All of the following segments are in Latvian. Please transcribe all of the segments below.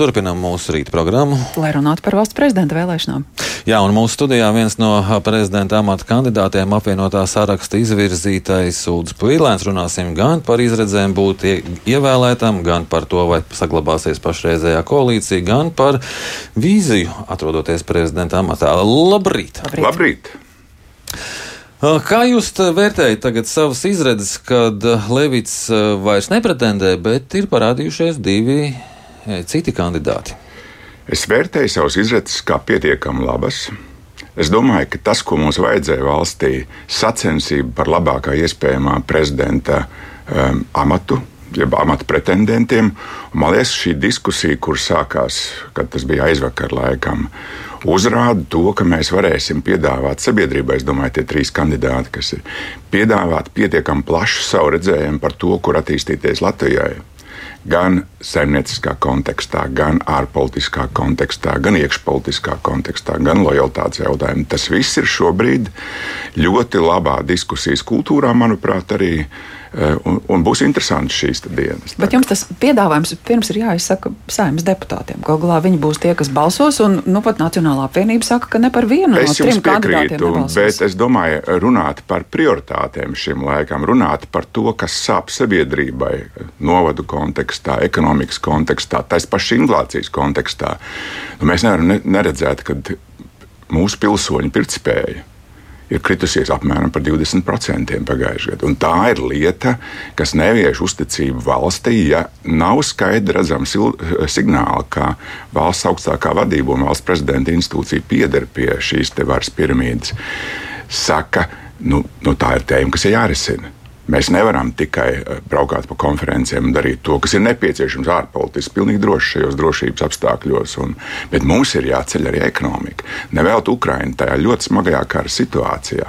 Turpinām mūsu rīta programmu. Lai runātu par valsts prezidenta vēlēšanām. Jā, un mūsu studijā viens no prezidenta amata kandidātiem apvienotā saraksta izvirzītais Sūds Pīlēns. Runāsim gan par izredzēm būt ievēlētam, gan par to, vai saglabāsies pašreizējā koalīcija, gan par vīziju atrodoties prezidenta amatā. Labrīt! Labrīt! Labrīt. Kā jūs vērtējat tagad savas izredzes, kad Levits vairs nepretendē, bet ir parādījušies divi citi kandidāti? Es vērtēju savus izredzes kā pietiekami labas. Es domāju, ka tas, ko mums vajadzēja valstī, sacensība par labākā iespējamā prezidenta um, amatu, jeb amata pretendentiem. Un, man liekas, šī diskusija, kur sākās, kad tas bija aizvakar laikam, uzrāda to, ka mēs varēsim piedāvāt sabiedrībai, es domāju, tie trīs kandidāti, kas ir piedāvāt pietiekami plašu savu redzējumu par to, kur attīstīties Latvijai gan saimnieciskā kontekstā, gan ārpolitiskā kontekstā, gan iekšpolitiskā kontekstā, gan lojalitātes jautājumā. Tas viss ir šobrīd ļoti labā diskusijas kultūrā, manuprāt, arī un, un būs interesanti šīs dienas. Bet jums tas piedāvājums pirms ir jāizsaka saimnes deputātiem. Galu galā viņi būs tie, kas balsos, un nu, pat Nacionālā apvienība saka, ka ne par vienu es no trim kandidātiem. Bet es domāju, runāt par prioritātēm šim laikam, runāt par to, kas sāp sabiedrībai, novadu kontekstā, ekonomikas kontekstā, taisa paša inflācijas kontekstā. Nu, mēs nevaram neredzēt, ka mūsu pilsoņu pirktspēja ir kritusies apmēram par 20% pagājušajā gadā. Un tā ir lieta, kas nevieš uzticību valstī, ja nav skaidri redzams signāli, ka valsts augstākā vadība un valsts prezidenta institūcija pieder pie šīs varas piramīdas. Saka, nu, nu tā ir tēma, kas ir jārisina. Mēs nevaram tikai eh, braukāt pa konferencēm un darīt to, kas ir nepieciešams ārpolitiski, pilnīgi droši šajos drošības apstākļos. Un, bet mums ir jāceļ arī ekonomika. Nevēlt Ukraiņu tajā ļoti smagajā kara situācijā.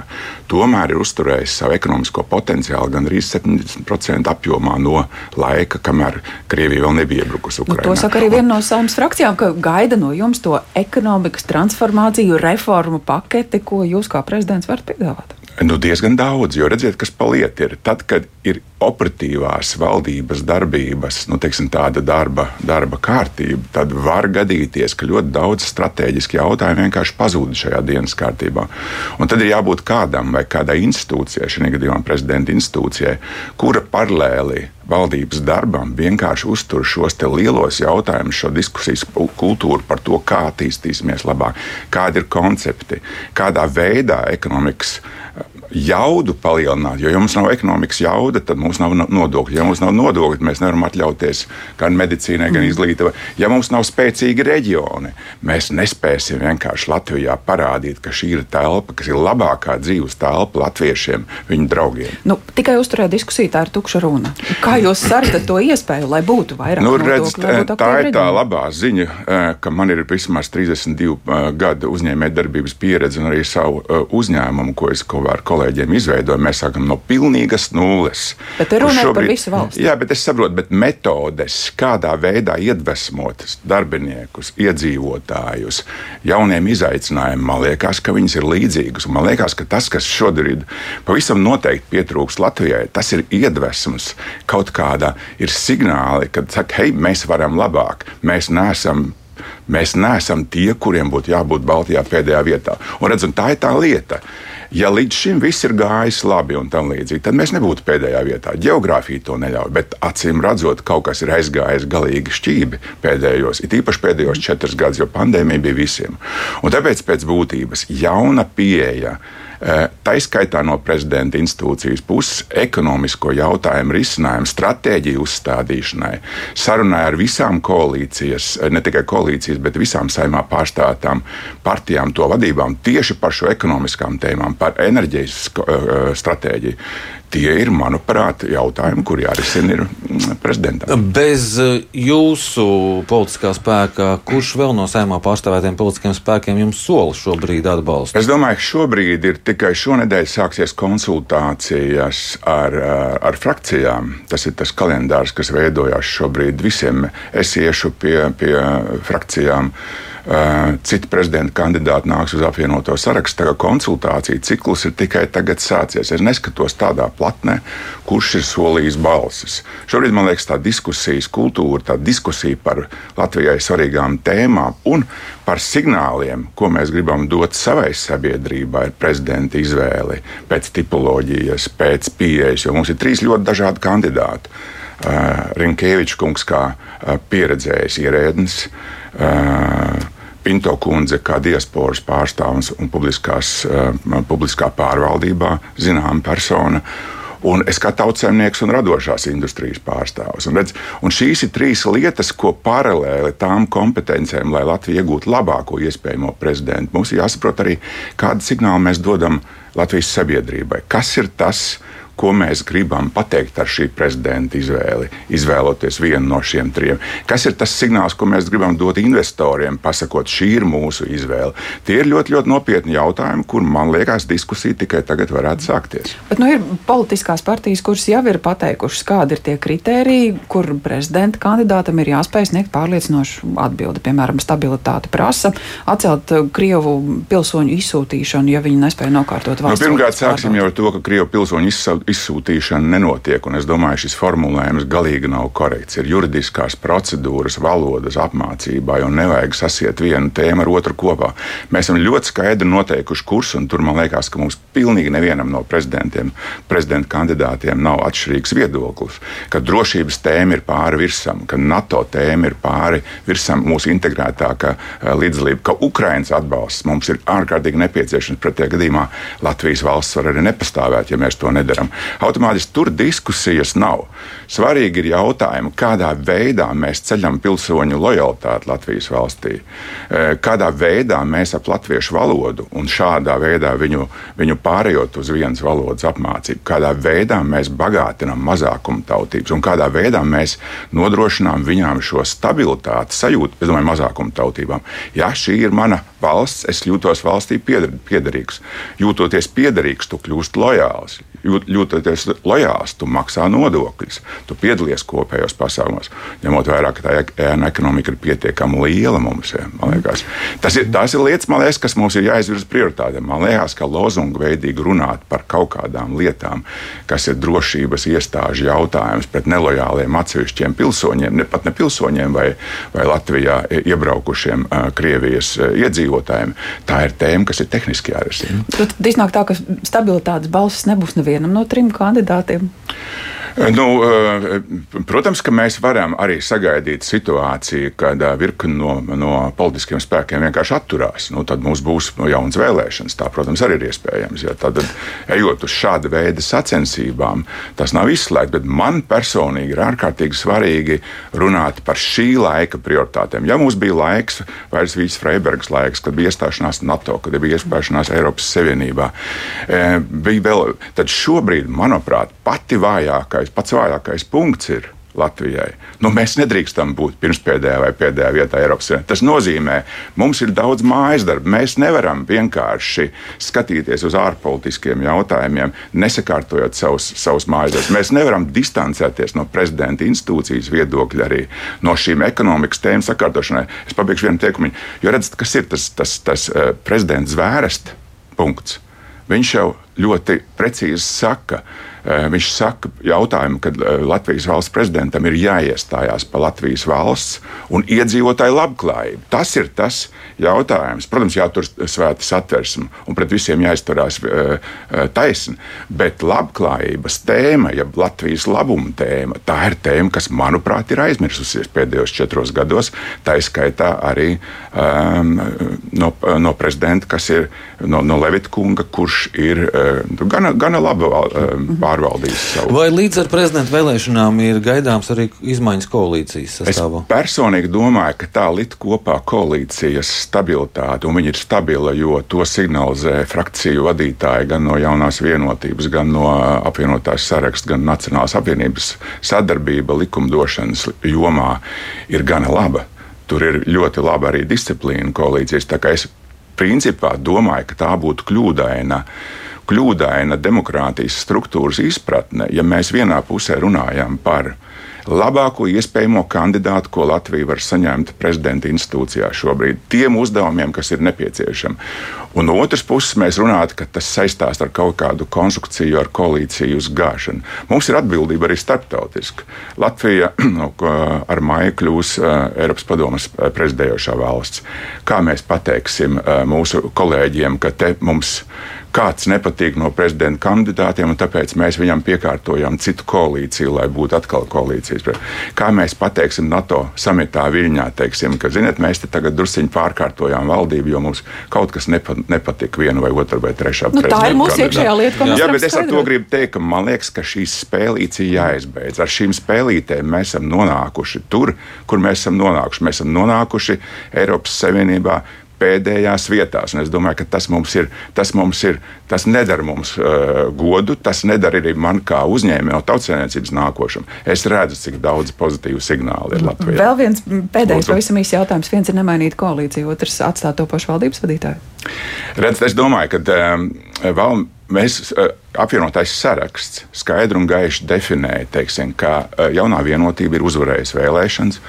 Tomēr ir uzturējis savu ekonomisko potenciālu gan arī 70% apjomā no laika, kamēr Krievija vēl nebija iebrukusi Ukraiņā. Nu, to saka arī viena no saimnes frakcijām, ka gaida no jums to ekonomikas transformāciju, reformu paketi, ko jūs kā prezidents varat piedāvāt. Nu, diezgan daudz, jo redziet, kas paliek ir. Tad, kad ir operatīvās valdības darbības, nu, teiksim, tāda darba, darba kārtība, tad var gadīties, ka ļoti daudz strateģiski jautājumi vienkārši pazūd šajā dienas kārtībā. Un tad ir jābūt kādam vai kādai institūcijai, šajā gadījumā prezidenta institūcijai, kura paralēli valdības darbam vienkārši uztur šos lielos jautājumus, šo diskusijas kultūru par to, kā attīstīsimies labāk, kādi ir koncepti, kādā veidā ekonomikas jaudu palielināt. Jo, ja mums nav ekonomikas jauda, tad mums nav nodokļu. Ja mums nav nodokļu, mēs nevaram atļauties gan medicīnai, gan mm. izglītībai. Ja mums nav spēcīgi reģioni, mēs nespēsim vienkārši Latvijā parādīt, ka šī ir telpa, kas ir labākā dzīves telpa latviešiem, viņu draugiem. Nu, tikai uzturēt diskusiju, tā ir tukša runa. Kā jūs sarat to iespēju, lai būtu vairāk nu, redz, nodokļu? Tā ir tā labā ziņa, eh, ka man ir vismaz 32 eh, gadu uzņēmējdarbības pieredze un arī savu eh, uzņēmumu, ko es ko ar kolēģiem izveidojam, mēs sākam no pilnīgas nulles. Bet ir runa šobrīd, par visu valsti. Jā, bet es saprotu, bet metodes, kādā veidā iedvesmot darbiniekus, iedzīvotājus, jauniem izaicinājumiem, man liekas, ka viņas ir līdzīgas. Man liekas, ka tas, kas šodien pavisam noteikti pietrūks Latvijai, tas ir iedvesmas kaut kādā, ir signāli, kad saka, hei, mēs varam labāk, mēs neesam Mēs neesam tie, kuriem būtu jābūt Baltijā pēdējā vietā. Un, redz, un tā ir tā lieta. Ja līdz šim viss ir gājis labi un tam līdzīgi, tad mēs nebūtu pēdējā vietā. Geogrāfija to neļauj, bet acīm redzot, kaut kas ir aizgājis galīgi šķīvi pēdējos, it īpaši pēdējos četrus gadus, jo pandēmija bija visiem. Un tāpēc pēc būtības jauna pieeja Eh, tā izskaitā no prezidenta institūcijas puses ekonomisko jautājumu risinājumu, stratēģiju uzstādīšanai, sarunai ar visām koalīcijas, eh, ne tikai koalīcijas, bet visām saimā pārstāvtām partijām, to vadībām tieši par šo ekonomiskām tēmām, par enerģijas uh, stratēģiju. Tie ir, manuprāt, jautājumi, kur jārisina ir mm, prezidentam. Bez eh, jūsu politiskā spēka, kurš vēl no saimā pārstāvētiem politiskiem spēkiem jums sola šobrīd atbalstu? Es domāju, ka šobrīd ir tikai šonadēļ sāksies konsultācijas ar, eh, ar frakcijām. Tas ir tas kalendārs, kas veidojās šobrīd. Visiem es iešu pie, pie frakcijām. Uh, citi prezidenta kandidāti nāks uz apvienoto sarakstu. Tagad konsultāciju ciklus ir tikai tagad sācies. Es neskatos tādā platnē, kurš ir solījis balsis. Šobrīd man liekas, tā diskusijas kultūra, tā diskusija par Latvijai svarīgām tēmām un par signāliem, ko mēs gribam dot savai sabiedrībai, ir prezidenta izvēle pēc tipoloģijas, pēc pieejas, jo mums ir trīs ļoti dažādi kandidāti. Uh, Rinkēvičs kungs kā uh, pieredzējis ierēdnis. Uh, Pinto kundze kā diasporas pārstāvis un publiskās, uh, publiskā pārvaldībā zināma persona. Un es kā tautsēmnieks un radošās industrijas pārstāvis. Un, redz, un šīs ir trīs lietas, ko paralēli tām kompetencijām, lai Latvija iegūtu labāko iespējamo prezidentu, mums ir jāsaprot arī, kādu signālu mēs dodam Latvijas sabiedrībai. Kas ir tas, kas ko mēs gribam pateikt ar šī prezidenta izvēli, izvēloties vienu no šiem trim. Kas ir tas signāls, ko mēs gribam dot investoriem, pasakot, šī ir mūsu izvēle? Tie ir ļoti, ļoti nopietni jautājumi, kur man liekas, diskusija tikai tagad varētu sākties. Bet nu, ir politiskās partijas, kuras jau ir pateikušas, kādi ir tie kriteriji, kur prezidenta kandidātam ir jāspēj sniegt pārliecinošu atbildi. Piemēram, stabilitāte prasa atcelt Krievu pilsoņu izsūtīšanu, ja viņi nespēja nokārtot nu, valsts. Nu, pirmkārt, sāksim jau ar to, ka Krievu pilsoņu izsūtīšana nenotiek. Es domāju, šis formulējums galīgi nav korekts. Ir juridiskās procedūras, valodas apmācībai, un nevajag sasiet vienu tēmu ar otru kopā. Mēs esam ļoti skaidri noteikuši kursu, un tur man liekas, ka mums pilnīgi nevienam no prezidentiem, prezidenta kandidātiem nav atšķirīgs viedoklis. Ka drošības tēma ir pāri virsam, ka NATO tēma ir pāri virsam mūsu integrētākā eh, līdzdalība, ka Ukraiņas atbalsts mums ir ārkārtīgi nepieciešams. Pretējā gadījumā Latvijas valsts var arī nepastāvēt, ja mēs to nedarām automātiski tur diskusijas nav. Svarīgi ir jautājumi, kādā veidā mēs ceļam pilsoņu lojalitāti Latvijas valstī, e, kādā veidā mēs ap latviešu valodu un šādā veidā viņu, viņu pārējot uz vienas valodas apmācību, kādā veidā mēs bagātinām mazākumu tautības un kādā veidā mēs nodrošinām viņām šo stabilitāti, sajūtu, es domāju, mazākumu tautībām. Ja šī ir mana valsts, es jūtos valstī piederīgs. Jūtoties piederīgs, tu kļūsi lojāls. Jūt, jūtoties lojāls, tu maksā nodokļus, tu piedalies kopējos pasākumos. Ņemot vērā, ka tā ēna ekonomika ir pietiekami liela mums, ja, liekas, tas ir, tās ir lietas, liekas, kas mums ir jāizvirza prioritātēm. Man liekas, ka lozungu veidīgi runāt par kaut kādām lietām, kas ir drošības iestāžu jautājums pret nelojāliem atsevišķiem pilsoņiem, ne pat ne pilsoņiem vai, vai Latvijā iebraukušiem uh, Krievijas uh, iedzīvotājiem, tā ir tēma, kas ir tehniski jārisina. Tad iznāk tā, ka stabilitātes balsis nebūs nevienam no trim kandidātiem. Nu, eh, protams, ka mēs varam arī sagaidīt situāciju, kad eh, virkni no, no politiskiem spēkiem vienkārši atturās. Nu, tad mums būs jaunas vēlēšanas. Tā, protams, arī ir iespējams. Ja? Tad, ejot uz šāda veida sacensībām, tas nav izslēgts. Bet man personīgi ir ārkārtīgi svarīgi runāt par šī laika prioritātēm. Ja mums bija laiks, vairs Vīsas Freibergas laiks, kad bija iestāšanās NATO, kad bija iestāšanās Eiropas Savienībā, eh, bija vēl, tad šobrīd, manuprāt, pati vājākā vājākais, pats vājākais punkts ir Latvijai. Nu, mēs nedrīkstam būt pirmspēdējā vai pēdējā vietā Eiropas Savienībā. Tas nozīmē, ka mums ir daudz mājas darbu. Mēs nevaram vienkārši skatīties uz ārpolitiskiem jautājumiem, nesakārtojot savus, savus mājas darbus. Mēs nevaram distancēties no prezidenta institūcijas viedokļa arī no šīm ekonomikas tēmu sakārtošanai. Es pabeigšu vienu teikumu, jo redzat, kas ir tas, tas, tas uh, prezidents zvērst punkts. Viņš jau ļoti precīzi saka, Eh, viņš saka, jautājumu, kad eh, Latvijas valsts prezidentam ir jāiestājās par Latvijas valsts un iedzīvotāju labklājību. Tas ir tas jautājums. Protams, jātur svēta satversme un pret visiem jāizturās eh, taisni, bet labklājības tēma, ja Latvijas labuma tēma, tā ir tēma, kas, manuprāt, ir aizmirsusies pēdējos četros gados. Tā izskaitā arī um, no, no prezidenta, kas ir no, no Levita kunga, kurš ir uh, gana, gana laba uh, pārvaldījis savu. Vai līdz ar prezidenta vēlēšanām ir gaidāms arī izmaiņas koalīcijas sastāvā? Es personīgi domāju, ka tā likt kopā koalīcijas stabilitāte, un viņa ir stabila, jo to signalizē frakciju vadītāji gan no jaunās vienotības, gan no apvienotās saraksta, gan Nacionālās apvienības sadarbība likumdošanas jomā ir gana laba. Tur ir ļoti laba arī disciplīna koalīcijas. Tā kā es principā domāju, ka tā būtu kļūdaina kļūdaina demokrātijas struktūras izpratne, ja mēs vienā pusē runājam par labāko iespējamo kandidātu, ko Latvija var saņemt prezidenta institūcijā šobrīd, tiem uzdevumiem, kas ir nepieciešami. Un no otras puses, mēs runājam, ka tas saistās ar kaut kādu konstrukciju, ar koalīciju uzgāšanu. Mums ir atbildība arī starptautiski. Latvija nu, ar māju kļūs Eiropas padomas prezidējošā valsts. Kā mēs pateiksim mūsu kolēģiem, ka te mums ir kāds nepatīk no prezidenta kandidātiem, un tāpēc mēs viņam piekārtojam citu koalīciju, lai būtu atkal koalīcijas. Kā mēs pateiksim NATO samitā Viļņā, teiksim, ka, ziniet, mēs te tagad drusciņi pārkārtojām valdību, jo mums kaut kas nepa, nepatika viena vai otra vai trešā. Nu, tā ir mūsu iekšējā lieta, ko mēs Jā, bet es ar to gribu teikt, ka man liekas, ka šīs spēlītes ir jāizbeidz. Ar šīm spēlītēm mēs esam nonākuši tur, kur mēs esam nonākuši. Mēs esam nonākuši Eiropas Savienībā pēdējās vietās. Un es domāju, ka tas mums ir, tas mums ir, tas nedara mums uh, godu, tas nedara arī man kā uzņēmējam, no tautsēmniecības nākošam. Es redzu, cik daudz pozitīvu signālu ir Latvijā. Vēl viens pēdējais, pavisam īsts jautājums. Viens ir nemainīt koalīciju, otrs atstāt to pašu valdības vadītāju. Redz, es domāju, ka um, vēl mēs uh, apvienotais saraksts skaidri un gaiši definēja, teiksim, ka uh, jaunā vienotība ir uzvarējusi vēlēšanas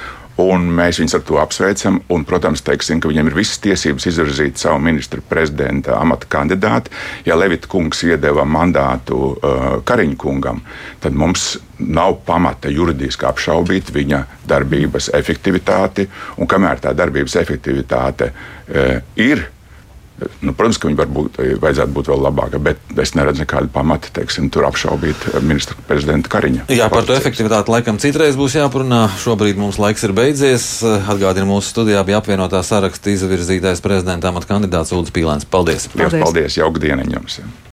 Un mēs viņus ar to apsveicam. Un, protams, teiksim, ka viņiem ir visas tiesības izvirzīt savu ministra prezidenta amata kandidātu. Ja Levita kungs iedeva mandātu uh, Kariņa kungam, tad mums nav pamata juridiski apšaubīt viņa darbības efektivitāti. Un kamēr tā darbības efektivitāte uh, ir, Nu, protams, ka viņi var būt, vajadzētu būt vēl labāka, bet es neredzu nekādu pamatu teiksim, tur apšaubīt ministra prezidenta Kariņa. Jā, par to efektivitāti laikam citreiz būs jāparunā. Šobrīd mums laiks ir beidzies. Atgādinu, mūsu studijā bija apvienotā saraksta izvirzītais prezidenta amata kandidāts Ulris Pīlēns. Paldies! Paldies! Paldies! Jauka diena jums!